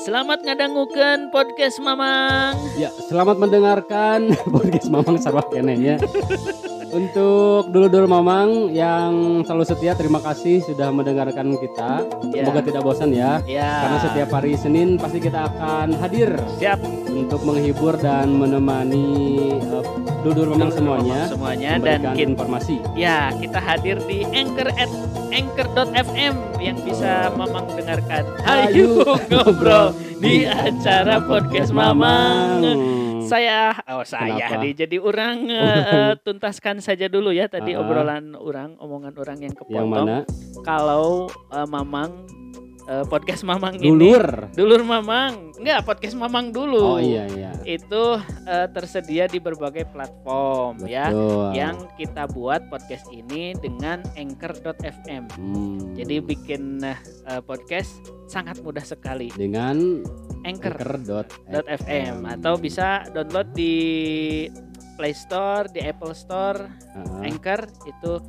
Selamat ngadangukeun podcast Mamang. Ya, selamat mendengarkan podcast Mamang Sarwa Kenenya. Untuk dulu-dulu Mamang yang selalu setia, terima kasih sudah mendengarkan kita. Ya. Semoga tidak bosan ya. Ya. Karena setiap hari Senin pasti kita akan hadir siap untuk menghibur dan menemani uh, dulu-dulu Mamang semuanya. semuanya dan kita informasi. ya kita hadir di anchor at anchor.fm yang bisa Mamang dengarkan. Ayo Ayo ngobrol di acara podcast Mamang. Saya oh saya Kenapa? nih jadi orang eh, tuntaskan saja dulu ya tadi Ah. obrolan orang, omongan orang yang Yang kepotong. mana? Kalau eh, Mamang eh, podcast Mamang ini Dulur. Dulur Mamang. Enggak, podcast Mamang dulu. Oh iya iya. Itu eh, tersedia di berbagai platform ya. Betul. Yang kita buat podcast ini dengan anchor.fm. Hmm. Jadi bikin eh, podcast sangat mudah sekali. dengan Anchor. anchor.fm atau bisa download di Play Store, di Apple Store, Ah. Anchor itu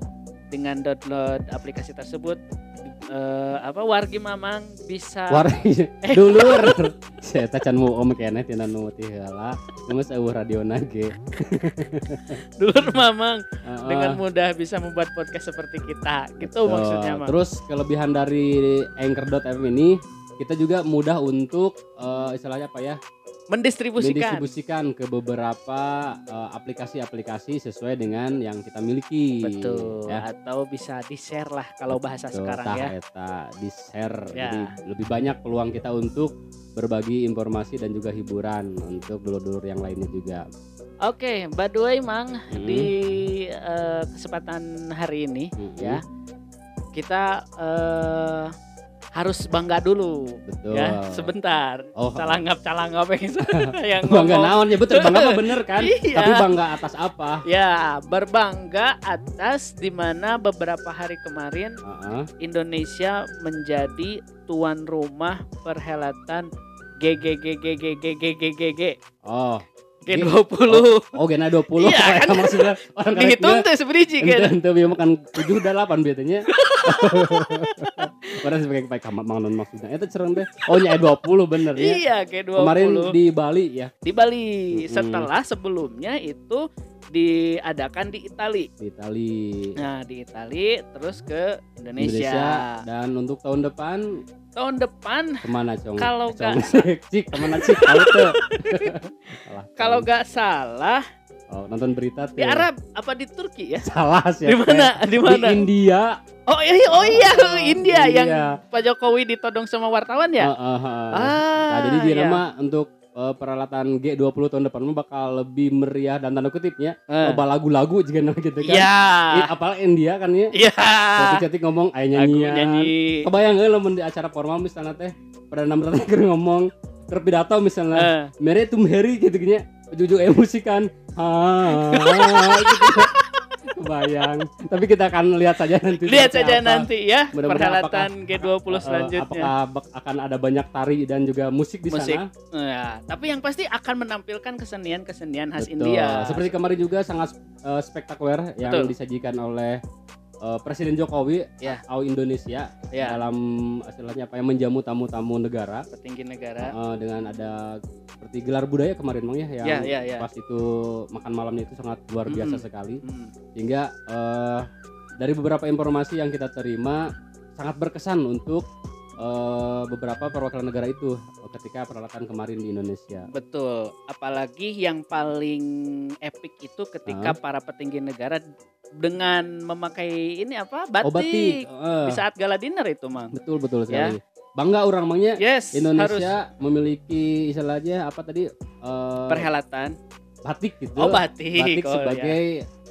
dengan download aplikasi tersebut eh, apa wargi mamang bisa War dulur. Saya tacan mu om kene tina nu ti heula. Geus eueuh radio nage. dulur mamang dengan mudah bisa membuat podcast seperti kita gitu Betul. maksudnya mang Terus kelebihan dari anchor.fm ini kita juga mudah untuk eh, istilahnya apa ya? mendistribusikan mendistribusikan ke beberapa eh, aplikasi-aplikasi sesuai dengan yang kita miliki. betul Ya. atau bisa di share lah kalau bahasa Betul, sekarang tah ya eta di share. Ya. Jadi lebih banyak peluang kita untuk berbagi informasi dan juga hiburan untuk dulur-dulur yang lainnya juga. oke by the way mang Hmm. di eh, kesempatan hari ini Mm-mm. ya kita eh, harus bangga dulu Betul. ya sebentar Oh, calangap calangap yang, bangga naon ya betul bangga mah bener kan Iya. tapi bangga atas apa ya berbangga atas di mana beberapa hari kemarin Heeh. Indonesia menjadi tuan rumah perhelatan GGGGGGGGGG oh G20 oh gena 20 Iya, kan? maksudnya orang dihitung tuh sebiji kan ente bieu makan 7 udah 8 biasanya. Padahal sebagai pakai kamar mangan maksudnya. Itu cereng deh. Oh nya 20 bener ya. Iya G20 kemarin di Bali ya. Di Bali. Mm-mm. setelah sebelumnya itu diadakan di Itali. Di Itali. Nah di Itali terus ke Indonesia, Indonesia. Dan untuk tahun depan tahun depan? Ke mana cong? Kalau cong. cik cik ke mana cik? Tahu tuh kalau gak salah oh, nonton berita tuh. Di Arab apa di Turki ya? Salah sih di mana? di di mana? India. Oh iya oh iya India yang Iya. Pak Jokowi ditodong sama wartawan ya? Heeh, heeh. ah Nah, jadi dia iya. nama untuk Eh, peralatan G20 tahun depan bakal lebih meriah dan tanda kutipnya ya, Eh. lagu-lagu juga gitu kan. Iya. Apalagi India kan ya. Iya. Yeah. Cantik ngomong ayo nyanyi. Ya. Kebayang gak lo di acara formal misalnya teh perdana menteri ngomong terpidato misalnya eh. Mary to Mary gitu gini ujung-ujung emosi kan. Ah, gitu. Kebayang. Tapi kita akan lihat saja nanti. lihat saja apa. nanti ya Mudah-mudahan perhelatan G20 Eh, selanjutnya. Apakah akan ada banyak tari dan juga musik di Musik. sana? Ya, tapi yang pasti akan menampilkan kesenian-kesenian khas Betul. India. Seperti kemarin juga sangat eh, spektakuler yang Betul. disajikan oleh eh, Presiden Jokowi Ya. au Indonesia ya, dalam istilahnya apa yang menjamu tamu-tamu negara petinggi negara. eh, dengan ada seperti gelar budaya kemarin Mang ya yang Ya, ya, ya. pas itu makan malamnya itu sangat luar biasa Mm-mm. sekali Hmm. sehingga eh, dari beberapa informasi yang kita terima sangat berkesan untuk eh, beberapa perwakilan negara itu ketika peralatan kemarin di Indonesia. Betul. Apalagi yang paling epic itu ketika para petinggi negara dengan memakai ini apa? Batik. Oh batik, eh, Di saat gala dinner itu, Mang. betul betul Ya. sekali. Bangga orang mangnya Yes, harus Indonesia memiliki istilahnya apa tadi eh, perhelatan. batik gitu. Oh, batik. Batik Oh, sebagai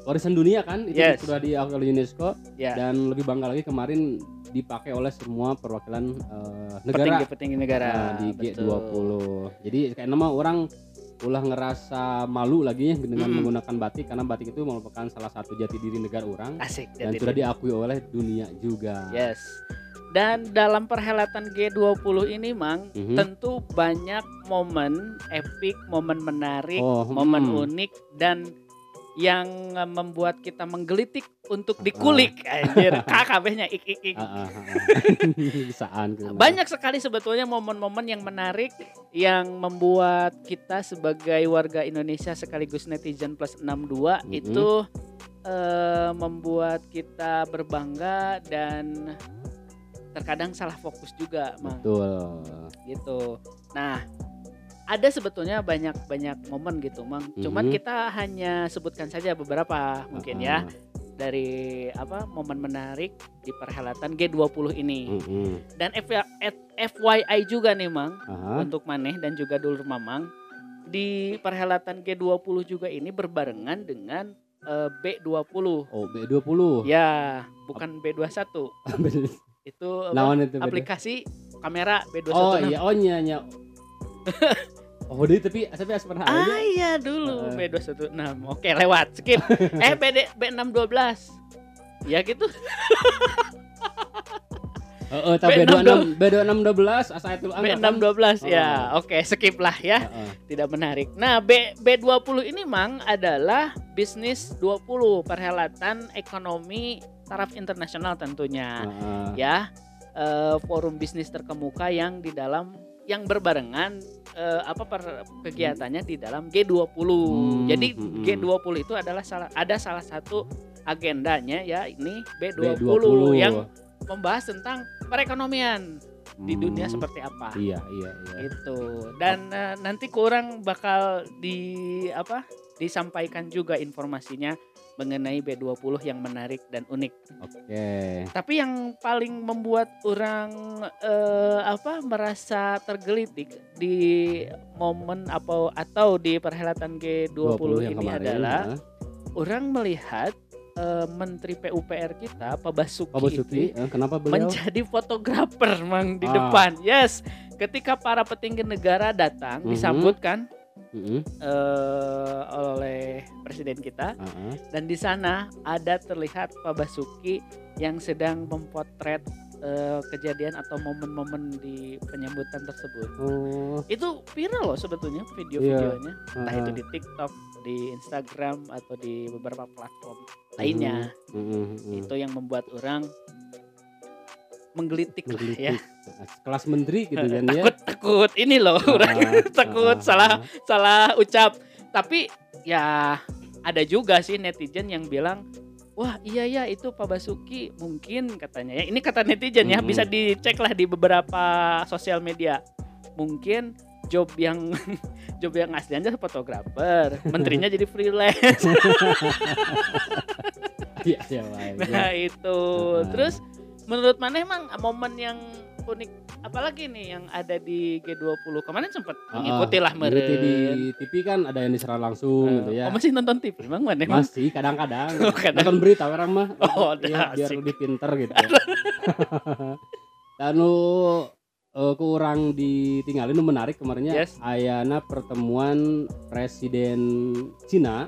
warisan dunia kan itu Yes. sudah diakui oleh UNESCO ya. ya. dan lebih bangga lagi kemarin dipakai oleh semua perwakilan eh, negara Petinggi-petinggi negara. nah, di Betul. G20. Jadi kayak nama orang ulah ngerasa malu lagi ya dengan Mm-mm. menggunakan batik karena batik itu merupakan salah satu jati diri negara orang Asik dan sudah diakui oleh dunia juga. Yes. Dan dalam perhelatan G20 ini, Mang, Mhm. tentu banyak momen epic, momen menarik, Oh, momen hmm. unik dan yang eh, membuat kita menggelitik untuk dikulik anjir KKB-nya ik ik ik. Banyak sekali sebetulnya momen-momen yang menarik yang membuat kita sebagai warga Indonesia sekaligus netizen plus 62 Mhm. itu eh, membuat kita berbangga dan terkadang salah fokus juga, Mang Betul. gitu. Nah, ada sebetulnya banyak-banyak momen gitu, Mang. Cuman Mhm. kita hanya sebutkan saja beberapa mungkin ya Ah, dari apa momen menarik di perhelatan G20 ini. mm-mm. Dan F- FYI juga nih, Mang, Aha. untuk Maneh dan juga Dulur Mamang di perhelatan G20 juga ini berbarengan dengan eh, B20. Oh, B20. Ya, bukan B21. Itu apa, itu? aplikasi kamera B21. Oh iya, oh nya nya. Oh, deui tapi tapi asper Ah aja. iya dulu Heeh. B216. Oke, lewat. Skip. eh BD B612. Ya gitu. Heeh, tapi B612. B26 B26 asa itu B612 ya. Oke, skip lah ya. Heeh. Tidak menarik. Nah, B B20 ini Mang adalah bisnis 20 perhelatan ekonomi taraf internasional tentunya. Heeh. Ya. eh, forum bisnis terkemuka yang di dalam yang berbarengan eh, apa per, kegiatannya di dalam G20. Hmm, Jadi hmm, hmm. G20 itu adalah salah ada salah satu agendanya ya ini B20, B20 yang membahas tentang perekonomian di dunia Hmm. seperti apa. Iya, iya, iya. Itu. Dan eh, nanti kurang bakal di apa? Disampaikan juga informasinya mengenai B20 yang menarik dan unik. Oke. Tapi yang paling membuat orang eh, apa merasa tergelitik di momen apa atau di perhelatan G20 yang ini kemarin, adalah heeh. orang melihat eh, Menteri PUPR kita Pak Basuki, Pak Basuki, itu eh, kenapa beliau? menjadi fotografer mang di Ah. depan. Yes, ketika para petinggi negara datang Mhm. disambutkan Heeh. eh, oleh presiden kita heeh. dan di sana ada terlihat Pak Basuki yang sedang memotret eh, kejadian atau momen-momen di penyambutan tersebut. Oh, Itu viral loh sebetulnya video-videonya, entah heeh. itu di TikTok, di Instagram atau di beberapa platform lainnya. Heeh. Itu yang membuat orang menggelitik lah ya. Menggelitik. Kelas menteri gitu kan ya. Takut takut ini loh orang Ah, takut ah, salah ah. salah ucap. Tapi ya ada juga sih netizen yang bilang Wah iya ya itu Pak Basuki mungkin katanya ya ini kata netizen ya bisa dicek lah di beberapa sosial media mungkin job yang job yang aslinya fotografer menterinya jadi freelance Iya, iya. nah itu Heeh. terus menurut mana emang momen yang unik apalagi nih yang ada di G20 kemarin sempat Ah, mengikuti lah di meren TV kan ada yang diserang langsung gitu ya. oh masih nonton TV emang mana emang Masih kadang-kadang. Oh, kadang. Nonton berita orang mah. Oh, Iya, dah, biar lebih pinter gitu. Dan lu eh, kurang ditinggalin nu menarik kemarinnya Yes. ayana pertemuan presiden Cina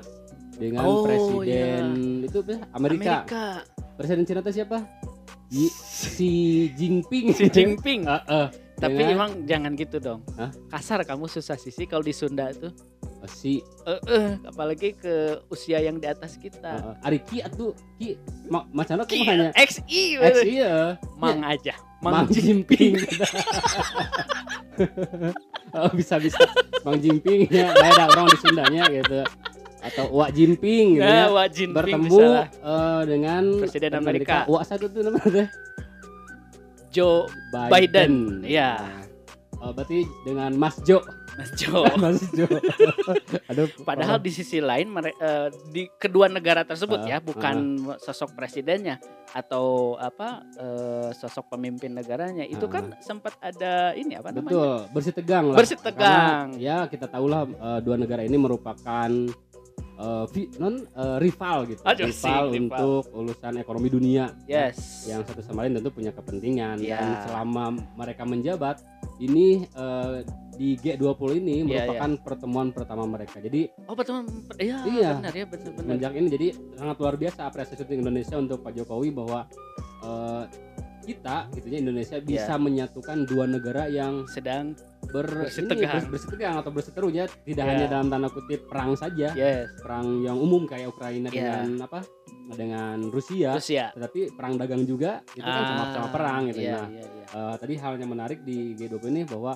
dengan Oh, presiden itu apa? Amerika. Amerika Presiden Cina itu siapa? Yi- si Jinping. si Jinping. Heeh. tapi Dengan- emang jangan gitu dong. Hah? kasar kamu susah sih kalau di Sunda tuh. Oh, si. Eh eh, apalagi ke usia yang di atas kita. Uh, Ari Ki atuh. Ki ma macana Ki, kumanya XI X iya. Mang aja Mang Mang Jinping. Oh bisa bisa Mang Jinping ya ada orang di Sundanya gitu atau Wak Jinping gitu ya Wak Jinping bertemu eh, dengan Presiden Amerika. Wak satu tuh namanya Joe Biden, Biden, iya. Oh, berarti dengan Mas Jo Mas Joe. Mas Jo aduh Padahal di sisi lain eh, di kedua negara tersebut Ah, ya bukan sosok presidennya atau apa eh, sosok pemimpin negaranya. Itu Ah. kan sempat ada ini apa namanya? Betul, bersih tegang lah. Bersih tegang. Karena, ya kita tahulah eh, dua negara ini merupakan vi- non eh, rival gitu. Aduh, rival sih, rival. untuk urusan ekonomi dunia. yes Yang satu sama lain tentu punya kepentingan Ya. dan selama mereka menjabat ini eh, di G20 ini Iya, merupakan pertemuan pertama mereka. Jadi oh betul iya Iya. benar ya benar benar ini jadi sangat luar biasa apresiasi Indonesia untuk Pak Jokowi bahwa eh, kita gitu ya Indonesia Iya. bisa menyatukan dua negara yang sedang ber Bersitegang. ini, bers- bersitegang atau berseteru ya tidak Ya. hanya dalam tanda kutip perang saja Yes. perang yang umum kayak Ukraina Ya. dengan apa dengan Rusia Rusia. tetapi perang dagang juga itu kan sama-sama perang gitu Iya, nah iya, iya. eh, tadi hal yang menarik di G20 ini bahwa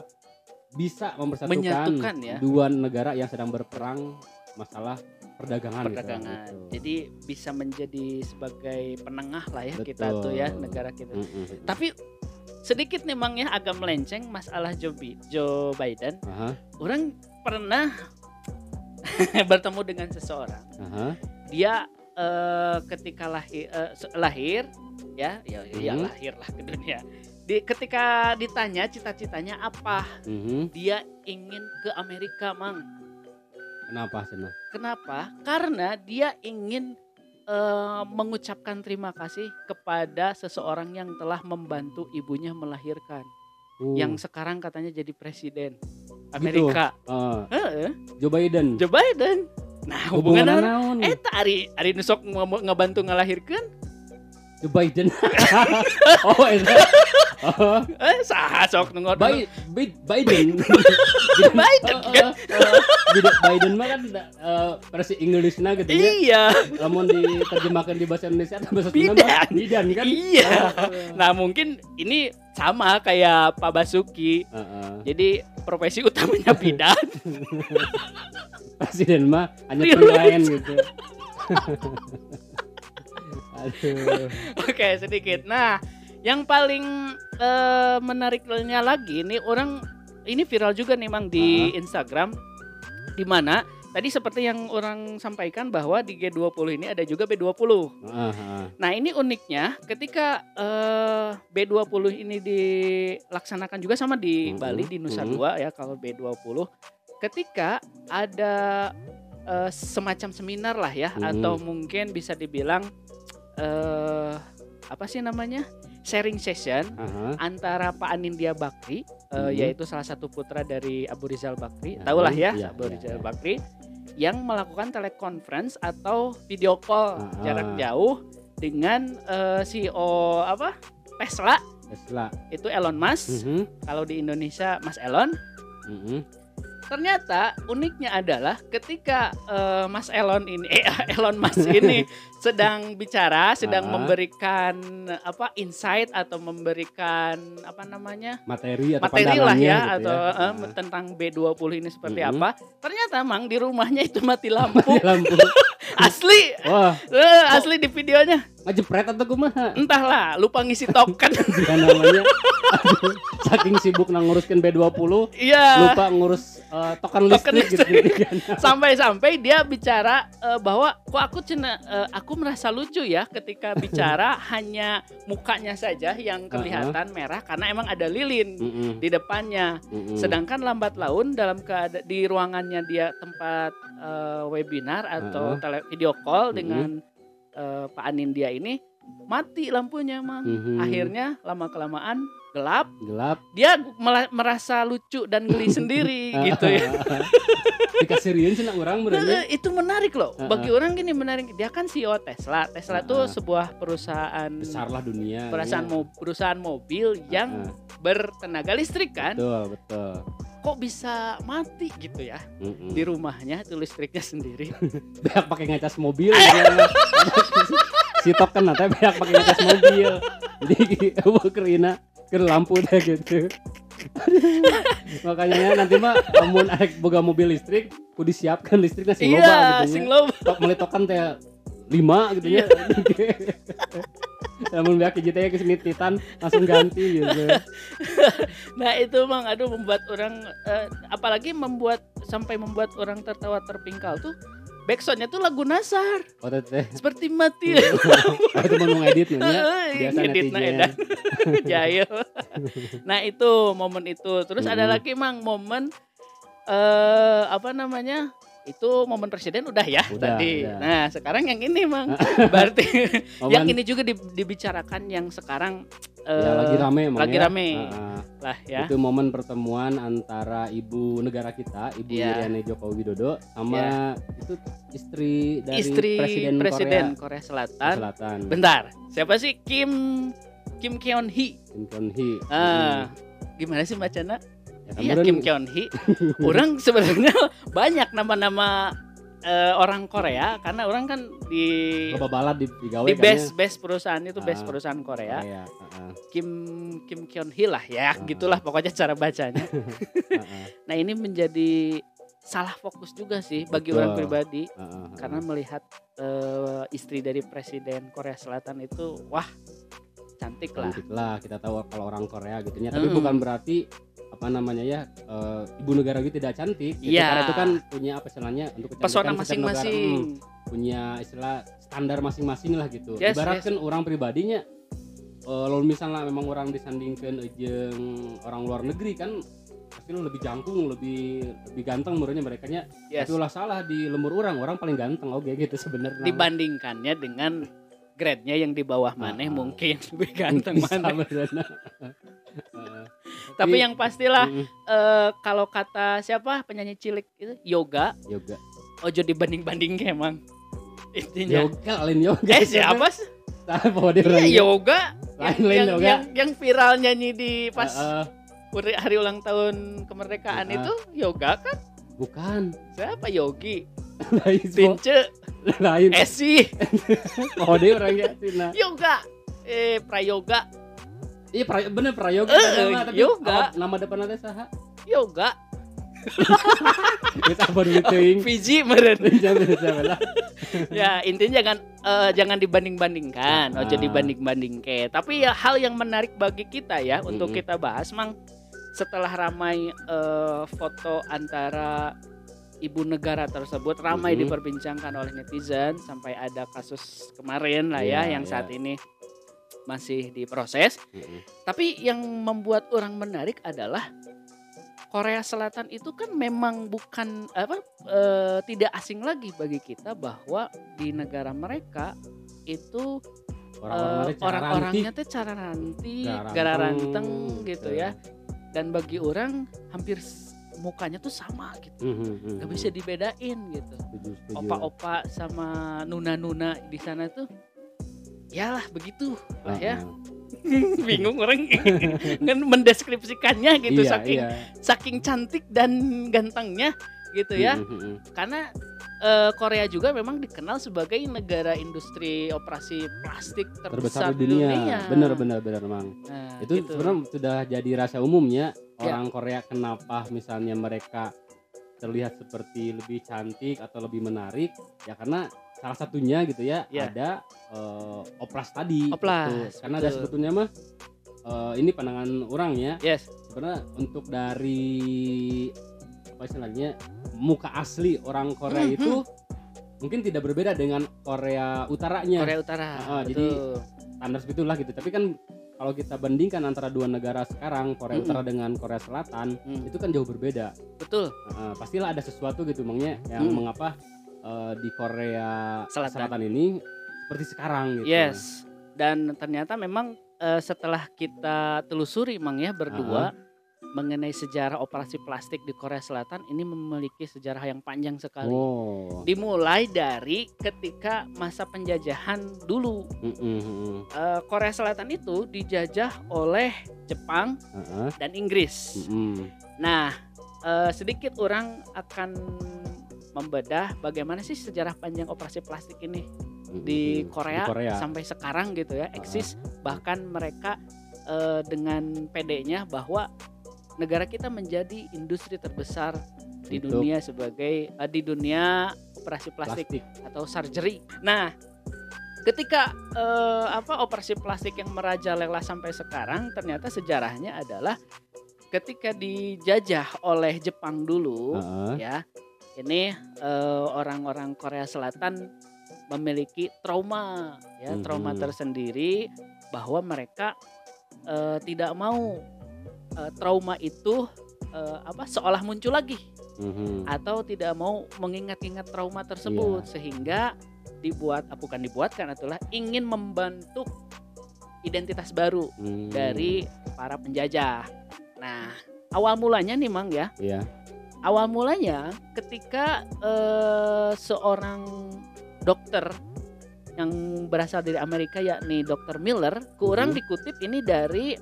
bisa mempersatukan Menyatukan ya. dua negara yang sedang berperang masalah perdagangan, gitu, perdagangan. gitu. Jadi bisa menjadi sebagai penengah lah ya kita Betul. tuh ya negara kita. Mm-mm. Tapi sedikit nih Mang ya agak melenceng masalah Joe, Joe Biden. Aha, Orang pernah bertemu dengan seseorang. aha. Dia eh, ketika lahir se- lahir ya ya ya Mhm. lahir lah ke dunia. Di, ketika ditanya cita-citanya apa, Mhm. dia ingin ke Amerika, Mang. Kenapa Sena? Kenapa? Karena dia ingin eh, mengucapkan terima kasih kepada seseorang yang telah membantu ibunya melahirkan, Uh, yang sekarang katanya jadi presiden Amerika. eh, Heeh, Joe Biden. Joe Biden. Nah, Hubungan hubungan naon? Eh, ari ari nu sok nge- ngebantu ngelahirkan? Joe Biden. oh, itu. Oh, Eh, saha sok nu ngod- Bi- Bi- Biden. Biden, Oh, oh, oh. Biden- Biden mah kan eh, versi Inggrisnya gitu ya. Iya, Namun diterjemahkan di bahasa Indonesia atau bahasa Sunda Bidan. Bidan kan? iya. Oh. Nah, mungkin ini sama kayak Pak Basuki. Heeh. Jadi profesi utamanya bidan. Presiden mah hanya Iya. penilaian gitu. Aduh. Oke, sedikit. Nah, yang paling eh, menariknya lagi nih orang ini viral juga nih Mang di Instagram di mana tadi seperti yang orang sampaikan bahwa di G20 ini ada juga B20. Heeh, heeh. Nah, ini uniknya ketika eh, B20 ini dilaksanakan juga sama di Mhm, Bali di Nusa mhm. Dua ya kalau B20 ketika ada eh, semacam seminar lah ya Mhm. atau mungkin bisa dibilang eh apa sih namanya? sharing session Aha. antara Pak Anindya Bakri eh, Mhm. yaitu salah satu putra dari Abu Rizal Bakri. Ya, Tahulah ya, iya, Abu iya, Rizal iya. Bakri yang melakukan teleconference atau video call Ah. jarak jauh dengan eh, CEO apa? Tesla Tesla. itu Elon Musk. Mhm, Kalau di Indonesia Mas Elon. mhm. Ternyata uniknya adalah ketika eh, Mas Elon ini eh Elon Musk ini sedang bicara, sedang Ah. memberikan apa insight atau memberikan apa namanya? Materi atau materi lah ya gitu atau ya. eh, tentang B20 ini seperti Mhm. apa. Ternyata Mang di rumahnya itu mati lampu. Mati lampu. Asli. Wah, Eh, asli di videonya. ngejepret atau kumaha? Entahlah, lupa ngisi token. Dia namanya. Aduh, saking sibuk nang nguruskan B20, Iya. lupa ngurus eh, token Token listrik, gitu. Sampai-sampai dia bicara eh, bahwa kok aku cena eh, aku merasa lucu ya ketika bicara hanya mukanya saja yang kelihatan merah karena emang ada lilin Mm-mm, di depannya. mm-mm. Sedangkan lambat laun dalam keada di ruangannya dia tempat eh, webinar atau Uh-uh. tele video call Mhm. dengan eh, Pak Anindya ini mati lampunya, Mang. Mhm. Akhirnya lama kelamaan gelap, gelap dia merasa lucu dan geli sendiri gitu ya. dikasih riun sih orang berarti itu menarik loh. Uh-uh. Bagi orang gini menarik. Dia kan CEO Tesla. Tesla tuh Uh-uh. sebuah perusahaan besar lah dunia perusahaan, ya. mo- perusahaan mobil yang Uh-uh. bertenaga listrik kan. betul betul Kok bisa mati gitu ya Mm-mm. di rumahnya itu listriknya sendiri. beak pakai ngecas mobil ya. si tok kan nanti beak pakai ngecas mobil jadi mau kerina ke lampu dah gitu makanya nanti mah namun arek boga mobil listrik kudu disiapkan listriknya sing loba iya, gitu sing nya. loba. tok melitokan teh lima gitu ya namun biak hiji teh ke sini titan langsung ganti gitu Nah, itu Mang aduh membuat orang eh, apalagi membuat sampai membuat orang tertawa terpingkal tuh backsoundnya tuh lagu Nasar oh teh seperti mati oh itu mau ngedit nya Heeh, biasa ngedit na netizen edan. Jahil. nah itu momen itu. Terus ada Mhm. lagi mang momen eh apa namanya? Itu momen presiden udah ya Udah, tadi. udah. Nah sekarang yang ini mang. Berarti Momen- yang ini juga di- dibicarakan yang sekarang ya, eh, lagi rame emang lagi ya. rame. Heeh. lah ya. Itu momen pertemuan antara ibu negara kita, Ibu Iya. Iriana Joko Widodo sama itu istri dari Istri presiden, presiden, Korea Korea, Selatan. Selatan, Bentar, siapa sih Kim Kim Keon Hee? Kim Keon Hee. Ah, gimana sih bacana? Ya Iya Kim Kyun Hee. orang sebenarnya banyak nama-nama eh, orang Korea karena orang kan di loba balad di digawe di kan best best perusahaan itu best Ah. perusahaan Korea. Korea. Heeh, Kim Kim Kyun Hee lah ya, Ah. gitulah pokoknya cara bacanya. heeh, Nah, ini menjadi salah fokus juga sih bagi Betul. orang pribadi heeh, karena melihat eh, istri dari presiden Korea Selatan itu wah cantik lah. cantik lah kita tahu kalau orang Korea gitu ya tapi Hmm. bukan berarti apa namanya ya eh, ibu negara gitu tidak cantik gitu. Iya. karena itu kan punya apa istilahnya untuk kecantikan Pesona masing-masing. hmm, punya istilah standar masing-masing lah gitu Yes, ibaratkan orang pribadinya lalu misalnya memang orang disandingkan jeung orang luar negeri kan pasti lu lebih jangkung lebih lebih ganteng menurutnya mereka nya Yes. itulah salah di lembur orang orang paling ganteng oke gitu sebenarnya Dibandingkannya dengan grade-nya yang di bawah maneh Ah. mungkin lebih ganteng maneh. Tapi yang pastilah Mm-mm. eh, kalau kata siapa penyanyi cilik itu yoga. Yoga. Ojo dibanding-banding emang. Intinya. yoga lain yoga. Eh siapa sih? Iya yoga. Yang, Lain-lain yang, yoga. yang, yang viral nyanyi di pas Heeh, hari, hari ulang tahun kemerdekaan Ah. itu yoga kan? Bukan. Siapa? Yogi. Lain Tince lain. Esi. Oh dia orangnya Tina yoga. Eh prayoga iya pra, bener prayoga Eh, nama, tapi yoga. nama depan nanti saha yoga kita apa dulu teuing Fiji meren ya intinya jangan eh, jangan dibanding-bandingkan ojo Ah. dibanding-banding ke tapi ya hal yang menarik bagi kita ya untuk Mm-mm. kita bahas mang setelah ramai eh, foto antara ibu negara tersebut ramai Mm-mm. diperbincangkan oleh netizen sampai ada kasus kemarin lah ya Iya, yang iya. saat ini masih diproses. Mm-mm. tapi yang membuat orang menarik adalah Korea Selatan itu kan memang bukan apa eh, tidak asing lagi bagi kita bahwa di negara mereka itu eh, orang-orangnya rantik. teh cara nanti Gara ranteng, gitu ya. Dan bagi orang hampir mukanya tuh sama gitu. Nggak bisa dibedain gitu. Opa-opa sama nuna-nuna di sana tuh ya lah begitu lah ya Heeh. bingung orang kan mendeskripsikannya gitu Iya, saking iya. saking cantik dan gantengnya gitu ya karena eh, Korea juga memang dikenal sebagai negara industri operasi plastik terbesar, terbesar di dunia. Bener bener bener mang. Nah, itu gitu. sebenarnya sudah jadi rasa umumnya Ya. orang Korea kenapa misalnya mereka terlihat seperti lebih cantik atau lebih menarik ya karena salah satunya gitu ya, Ya. ada eh, oplas tadi Oplas, gitu. karena ada betul. sebetulnya mah eh, ini pandangan orang ya yes sebenarnya untuk dari apa istilahnya muka asli orang Korea Mhm. itu mungkin tidak berbeda dengan Korea utaranya Korea Utara jadi betul. standar segitulah gitu tapi kan kalau kita bandingkan antara dua negara sekarang Korea Mm-mm. Utara dengan Korea Selatan Hmm, itu kan jauh berbeda betul Heeh, pastilah ada sesuatu gitu emangnya yang Mm. mengapa eh, di Korea Selatan. Selatan. ini seperti sekarang gitu yes dan ternyata memang eh, setelah kita telusuri mang ya berdua mengenai sejarah operasi plastik di Korea Selatan ini memiliki sejarah yang panjang sekali oh dimulai dari ketika masa penjajahan dulu Mm-mm, mm-mm. Eh, Korea Selatan itu dijajah oleh Jepang Heeh, dan Inggris. mm-mm. Nah, eh, sedikit orang akan membedah bagaimana sih sejarah panjang operasi plastik ini di. Korea, Di Korea. sampai sekarang gitu ya eksis. Bahkan mereka eh, dengan PD-nya bahwa negara kita menjadi industri terbesar di Untuk dunia sebagai eh, di dunia operasi plastik plastik atau surgery. Nah, ketika eh, apa operasi plastik yang merajalela sampai sekarang ternyata sejarahnya adalah ketika dijajah oleh Jepang dulu Heeh. ya. Ini eh, orang-orang Korea Selatan memiliki trauma ya, trauma Mhm. tersendiri bahwa mereka eh, tidak mau eh, trauma itu eh, apa seolah muncul lagi Mhm. atau tidak mau mengingat-ingat trauma tersebut Iya. sehingga dibuat ah, bukan dibuatkan adalah ingin membentuk identitas baru Hmm. dari para penjajah. Nah, awal mulanya nih Mang ya. Iya. Awal mulanya ketika eh, seorang dokter yang berasal dari Amerika yakni Dr. Miller, kurang Mhm. dikutip ini dari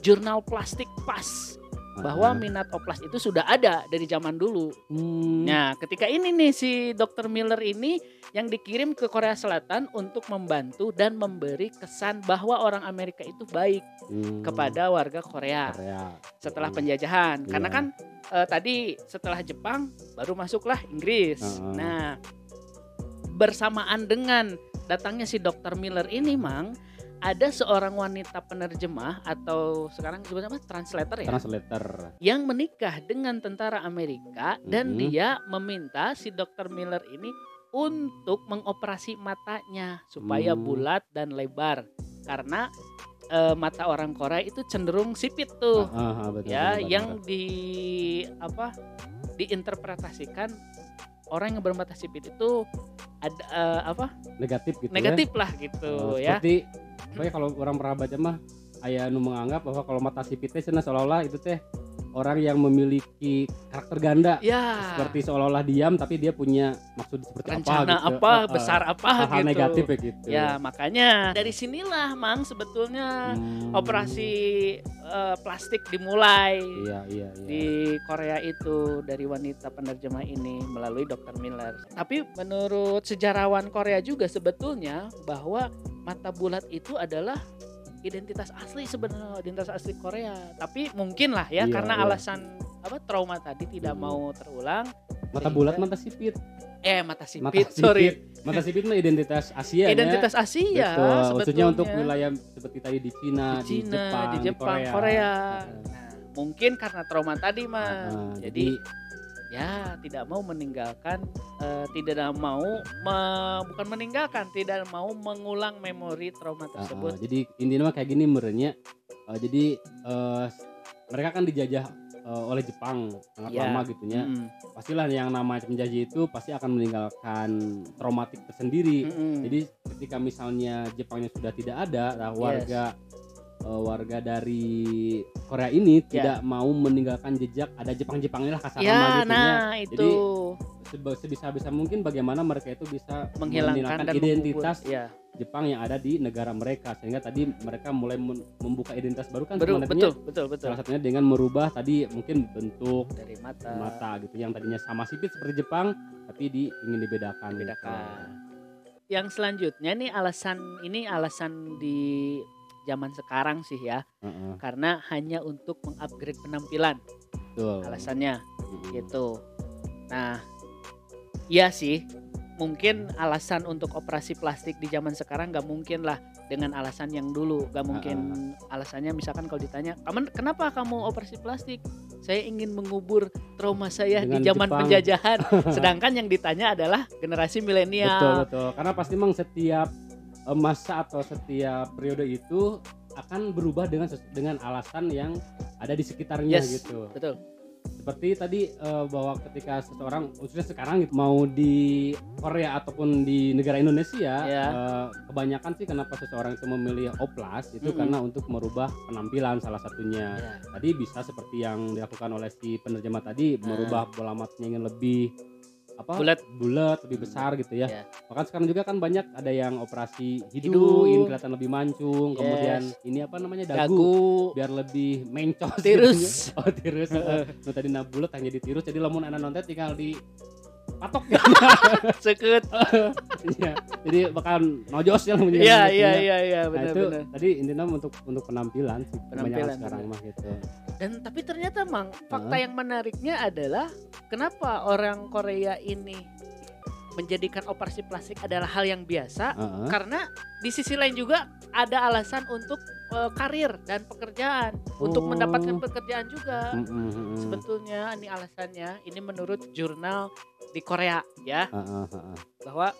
jurnal Plastik Pas bahwa minat oplas itu sudah ada dari zaman dulu. Hmm. Nah, ketika ini nih si Dr. Miller ini yang dikirim ke Korea Selatan untuk membantu dan memberi kesan bahwa orang Amerika itu baik Hmm. kepada warga Korea Korea. setelah Hmm. penjajahan. Karena Iya. kan eh, tadi setelah Jepang baru masuklah Inggris. Heeh. Nah, bersamaan dengan datangnya si Dr. Miller ini, Mang, ada seorang wanita penerjemah atau sekarang sebutnya apa? Translator ya Translator. yang menikah dengan tentara Amerika dan Mhm. dia meminta si Dr. Miller ini untuk mengoperasi matanya supaya Hmm. bulat dan lebar karena eh, mata orang Korea itu cenderung sipit tuh Ah, ah, betul, ya betul, yang betul. di apa diinterpretasikan orang yang bermata sipit itu ada eh, apa negatif gitu ya. negatif lah gitu Oh, ya Seperti pokoknya kalau orang pernah baca mah aya nu menganggap bahwa kalau mata sipit teh cenah seolah-olah itu teh orang yang memiliki karakter ganda ya seperti seolah-olah diam tapi dia punya maksud seperti rencana apa gitu. apa eh, besar apa hal-hal gitu negatif ya gitu. Ya makanya dari sinilah mang sebetulnya Hmm. operasi eh, plastik dimulai Iya, iya, iya. di Korea itu dari wanita penerjemah ini melalui Dr. Miller. Tapi menurut sejarawan Korea juga sebetulnya bahwa mata bulat itu adalah identitas asli sebenarnya identitas asli Korea. Tapi mungkin lah ya Iya, karena iya. alasan apa trauma tadi tidak Hmm. mau terulang. mata bulat mata sipit. Eh mata Mata sipit, sipit. sorry. Mata sipit mah identitas Asia Identitas ya. Asia Betul. sebetulnya. Untuk wilayah seperti tadi di Cina, di Cina, Jepang, di Jepang, Korea. Korea. Nah, mungkin karena trauma tadi mah. Heeh, jadi ya tidak mau meninggalkan eh, tidak mau me- bukan meninggalkan, tidak mau mengulang memori trauma tersebut. jadi intinya mah kayak gini merenya. Eh, jadi eh, mereka kan dijajah eh, oleh Jepang sangat Ya. lama gitunya. Mm, Pastilah yang namanya penjajah itu pasti akan meninggalkan traumatik tersendiri. mm-mm. Jadi ketika misalnya Jepangnya sudah tidak ada, nah Yes. Warga eh, warga dari Korea ini Ya. tidak mau meninggalkan jejak ada Jepang-Jepangnya lah kasar nama gitu nah itu Jadi, sebisa-bisa mungkin bagaimana mereka itu bisa menghilangkan identitas ya, Jepang yang ada di negara mereka sehingga tadi mereka mulai membuka identitas baru kan sebenarnya betul, betul, betul. salah satunya dengan merubah tadi mungkin bentuk Dari mata, mata gitu yang tadinya sama sipit seperti Jepang tapi di ingin dibedakan gitu. bedakan. Yang selanjutnya nih alasan ini alasan di zaman sekarang sih ya, Heeh, karena hanya untuk mengupgrade penampilan betul alasannya. Mm-mm. gitu. Nah, iya sih, mungkin alasan untuk operasi plastik di zaman sekarang nggak mungkin lah dengan alasan yang dulu, nggak mungkin alasannya misalkan kalau ditanya, kamu kenapa kamu operasi plastik? Saya ingin mengubur trauma saya di Dengan zaman Jepang." penjajahan. Sedangkan yang ditanya adalah generasi betul milenial. betul karena pasti memang setiap masa atau setiap periode itu akan berubah dengan dengan alasan yang ada di sekitarnya Yes. gitu Betul. seperti tadi eh, bahwa ketika seseorang khususnya sekarang gitu, mau di Korea ataupun di negara Indonesia Ya. eh, kebanyakan sih kenapa seseorang itu memilih oplas itu Mm-mm. karena untuk merubah penampilan salah satunya Ya. tadi bisa seperti yang dilakukan oleh si penerjemah tadi merubah bola matanya ingin lebih apa Bulat. bulat lebih besar gitu ya Ya. bahkan sekarang juga kan banyak ada yang operasi hidung, Hidung. kelihatan lebih mancung Yes. kemudian ini apa namanya dagu, Dagu, biar lebih mencos Tirus. gitu ya. oh tirus nu tadi na bulat hanya di tirus jadi lamun anak nonton tinggal di patok sekut. ya. jadi bakal nojos ya jadi Iya, gitu iya, ya. iya, iya, nah itu benar-benar. tadi intinya untuk untuk penampilan Penampilan, sekarang benar. mah gitu Dan tapi ternyata mang fakta yang menariknya adalah kenapa orang Korea ini menjadikan operasi plastik adalah hal yang biasa Heeh. karena di sisi lain juga ada alasan untuk eh, karir dan pekerjaan untuk Oh. mendapatkan pekerjaan juga. Mm, mm, mm, mm. Sebetulnya ini alasannya ini menurut jurnal di Korea ya heeh. bahwa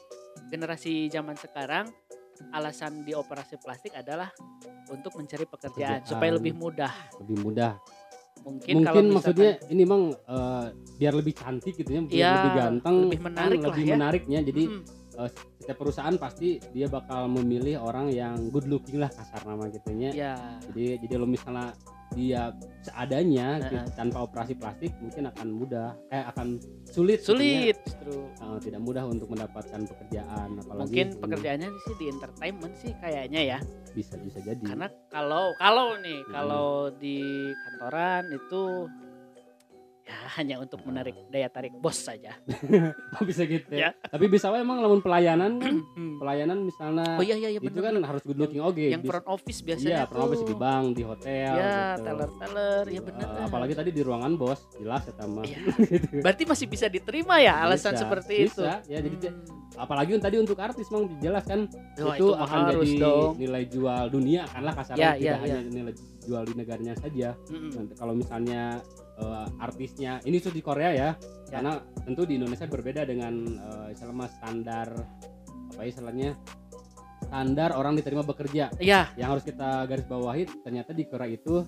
generasi zaman sekarang alasan di operasi plastik adalah untuk mencari pekerjaan Pekerjaan. supaya lebih mudah. lebih mudah Mungkin, mungkin kalau misalkan maksudnya ini emang eh, biar lebih cantik gitu ya biar Iya, lebih ganteng lebih menarik kan lah lebih ya. menariknya jadi Mm, eh, setiap perusahaan pasti dia bakal memilih orang yang good looking lah kasar nama gitunya ya jadi jadi lo misalnya dia seadanya Heeh. gitu, tanpa operasi plastik mungkin akan mudah eh akan sulit sulit justru. Eh, tidak mudah untuk mendapatkan pekerjaan apalagi mungkin pekerjaannya sih di entertainment sih kayaknya ya. Bisa bisa jadi. Karena kalau kalau nih Hmm. kalau di kantoran itu ya hanya untuk menarik daya tarik bos saja bisa gitu Ya. ya. tapi bisa wae emang lamun pelayanan kan Hmm. pelayanan misalnya oh iya iya iya itu kan harus good looking oke yang front office biasanya iya pernah tuh di bank di hotel ya gitu. teller teller ya Eh, benar apalagi tadi di ruangan bos jelas ya sama Iya. gitu. berarti masih bisa diterima ya alasan Bisa, seperti itu bisa. ya jadi Hmm. apalagi tadi untuk artis mang jelas kan Wah, itu, mah akan harus jadi dong nilai jual dunia kan lah kasarnya Ya, tidak ya, hanya nilai jual di negaranya saja Mm-mm. Nanti kalau misalnya eh, artisnya. Ini tuh di Korea ya, Ya. karena tentu di Indonesia berbeda dengan eh, istilahnya mah standar apa ya istilahnya standar orang diterima bekerja. Ya yang harus kita garis bawahi ternyata di Korea itu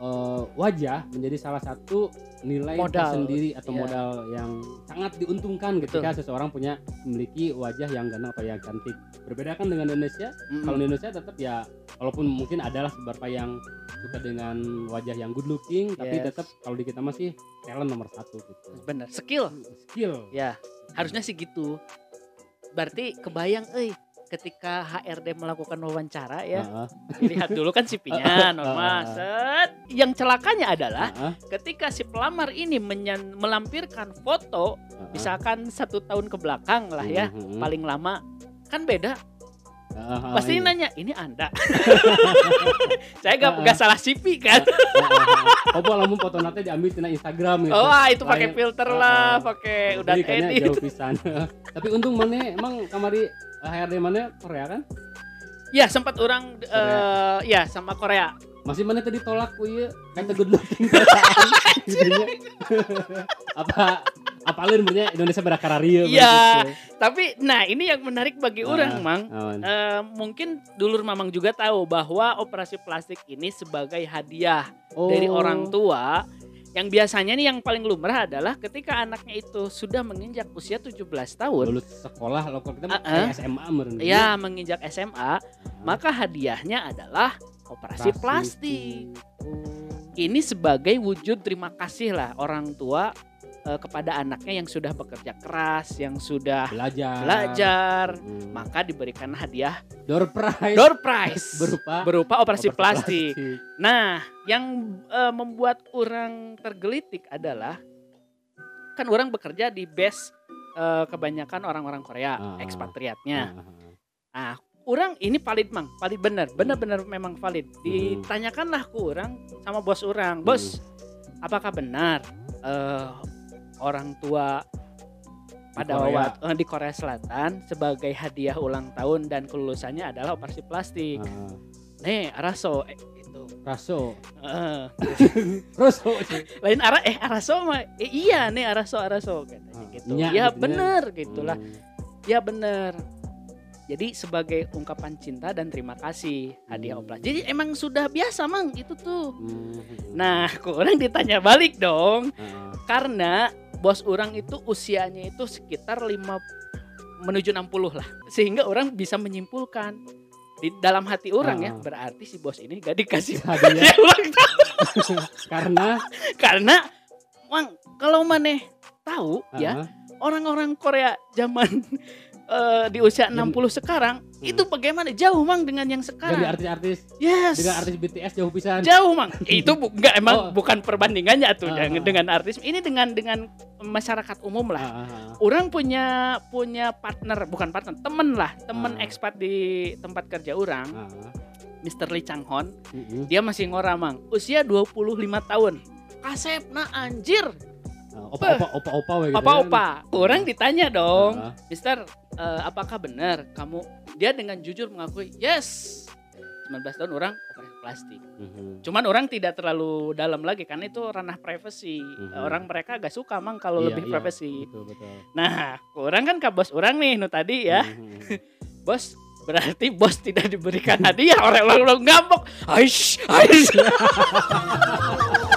eh, wajah menjadi salah satu nilai Modal, tersendiri atau iya. modal yang sangat diuntungkan ketika seseorang punya memiliki wajah yang ganteng atau yang cantik. Berbeda kan dengan Indonesia? Mm-mm. kalau di Indonesia tetap ya walaupun mungkin adalah beberapa yang suka dengan wajah yang good looking tapi Yes. tetap kalau di kita masih talent nomor satu gitu. Benar skill. Skill. Ya harusnya sih gitu. Berarti kebayang eh ketika HRD melakukan wawancara ya Heeh, lihat dulu kan CV-nya normal. Set. Yang celakanya adalah heeh, ketika si pelamar ini melampirkan foto heeh. misalkan satu tahun ke belakang lah ya Mhm, paling lama kan beda heeh, pasti iya. nanya ini anda? Saya gak, Ah, gak salah CV kan? Heeh, heeh. oh lamun foto nanti diambil tina Instagram gitu. Oh ah, itu pakai filter Ah, lah ah. pakai udah edit. jauh pisan. Tapi untung mana emang kamari eh, HRD mana? Korea kan? Ya sempat orang eh, ya sama Korea. Masih mana tadi tolak ku ieu kan good looking apa apalin benernya Indonesia berakararieu Iya. Tapi nah ini yang menarik bagi Ah. orang, Mang. Eh, mungkin dulur Mamang juga tahu bahwa operasi plastik ini sebagai hadiah dari Oh. orang tua yang biasanya nih yang paling lumrah adalah ketika anaknya itu sudah menginjak usia 17 tahun, lulus sekolah lo kita ah. kayak SMA meureun. ya menginjak SMA, Ah. maka hadiahnya adalah operasi plastik. Oh. Ini sebagai wujud terima kasih lah orang tua eh, kepada anaknya yang sudah bekerja keras, yang sudah belajar belajar, Hmm. maka diberikan hadiah door prize door prize berupa berupa operasi, plastik. plastik. Nah, yang eh, membuat orang tergelitik adalah kan orang bekerja di base eh, kebanyakan orang-orang Korea, Ah. ekspatriatnya. Ah, ah, ah. Nah, orang ini valid mang, valid bener, bener-bener memang valid. Ditanyakanlah ke orang sama bos orang, bos, apakah benar eh, orang tua pada waktu eh, di Korea Selatan sebagai hadiah ulang tahun dan kelulusannya adalah operasi plastik. Ah. Nih, araso eh, itu. Raso Eh, Raso lain arah eh araso mah eh, iya nih araso araso katanya Ah, gitu. iya, ya gitu ya. bener gitulah. Hmm. Ya bener. Jadi sebagai ungkapan cinta dan terima kasih hadiah Hmm. oplas. Jadi emang sudah biasa mang itu tuh. Hmm. Nah, kok orang ditanya balik dong Ah, karena bos orang itu usianya itu sekitar 5 menuju 60 lah. Sehingga orang bisa menyimpulkan di dalam hati orang ya Ah. berarti si bos ini gak dikasih hadiah hadiah ulang tahun. karena karena Mang kalau maneh tahu ya ah, orang-orang Korea zaman eh, di usia 60 sekarang itu bagaimana jauh Mang dengan yang sekarang. artis-artis Yes. dengan artis BTS jauh pisan jauh mang itu bu, enggak emang Oh. bukan perbandingannya tuh ah. dengan artis ini dengan dengan masyarakat umum lah Ah, ah, ah. orang punya punya partner bukan partner temen lah temen Ah. ekspat di tempat kerja orang Ah, Mr. Lee Chang Hon mm-mm. dia masih ngora mang usia 25 tahun kasep nah anjir opa-opa opa-opa we gitu ya. apa-apa orang ditanya dong Ah, Mister eh, apakah benar kamu dia dengan jujur mengakui yes 19 tahun orang operasi plastik mhm. Cuman orang tidak terlalu dalam lagi karena itu ranah privasi. Mhm. Orang mereka agak suka mang kalau Iya, lebih iya, privasi. betul betul Nah, orang kan ke bos orang nih, nu tadi ya. Mhm. Bos berarti bos tidak diberikan hadiah orang orang ngambok. Aish, aish.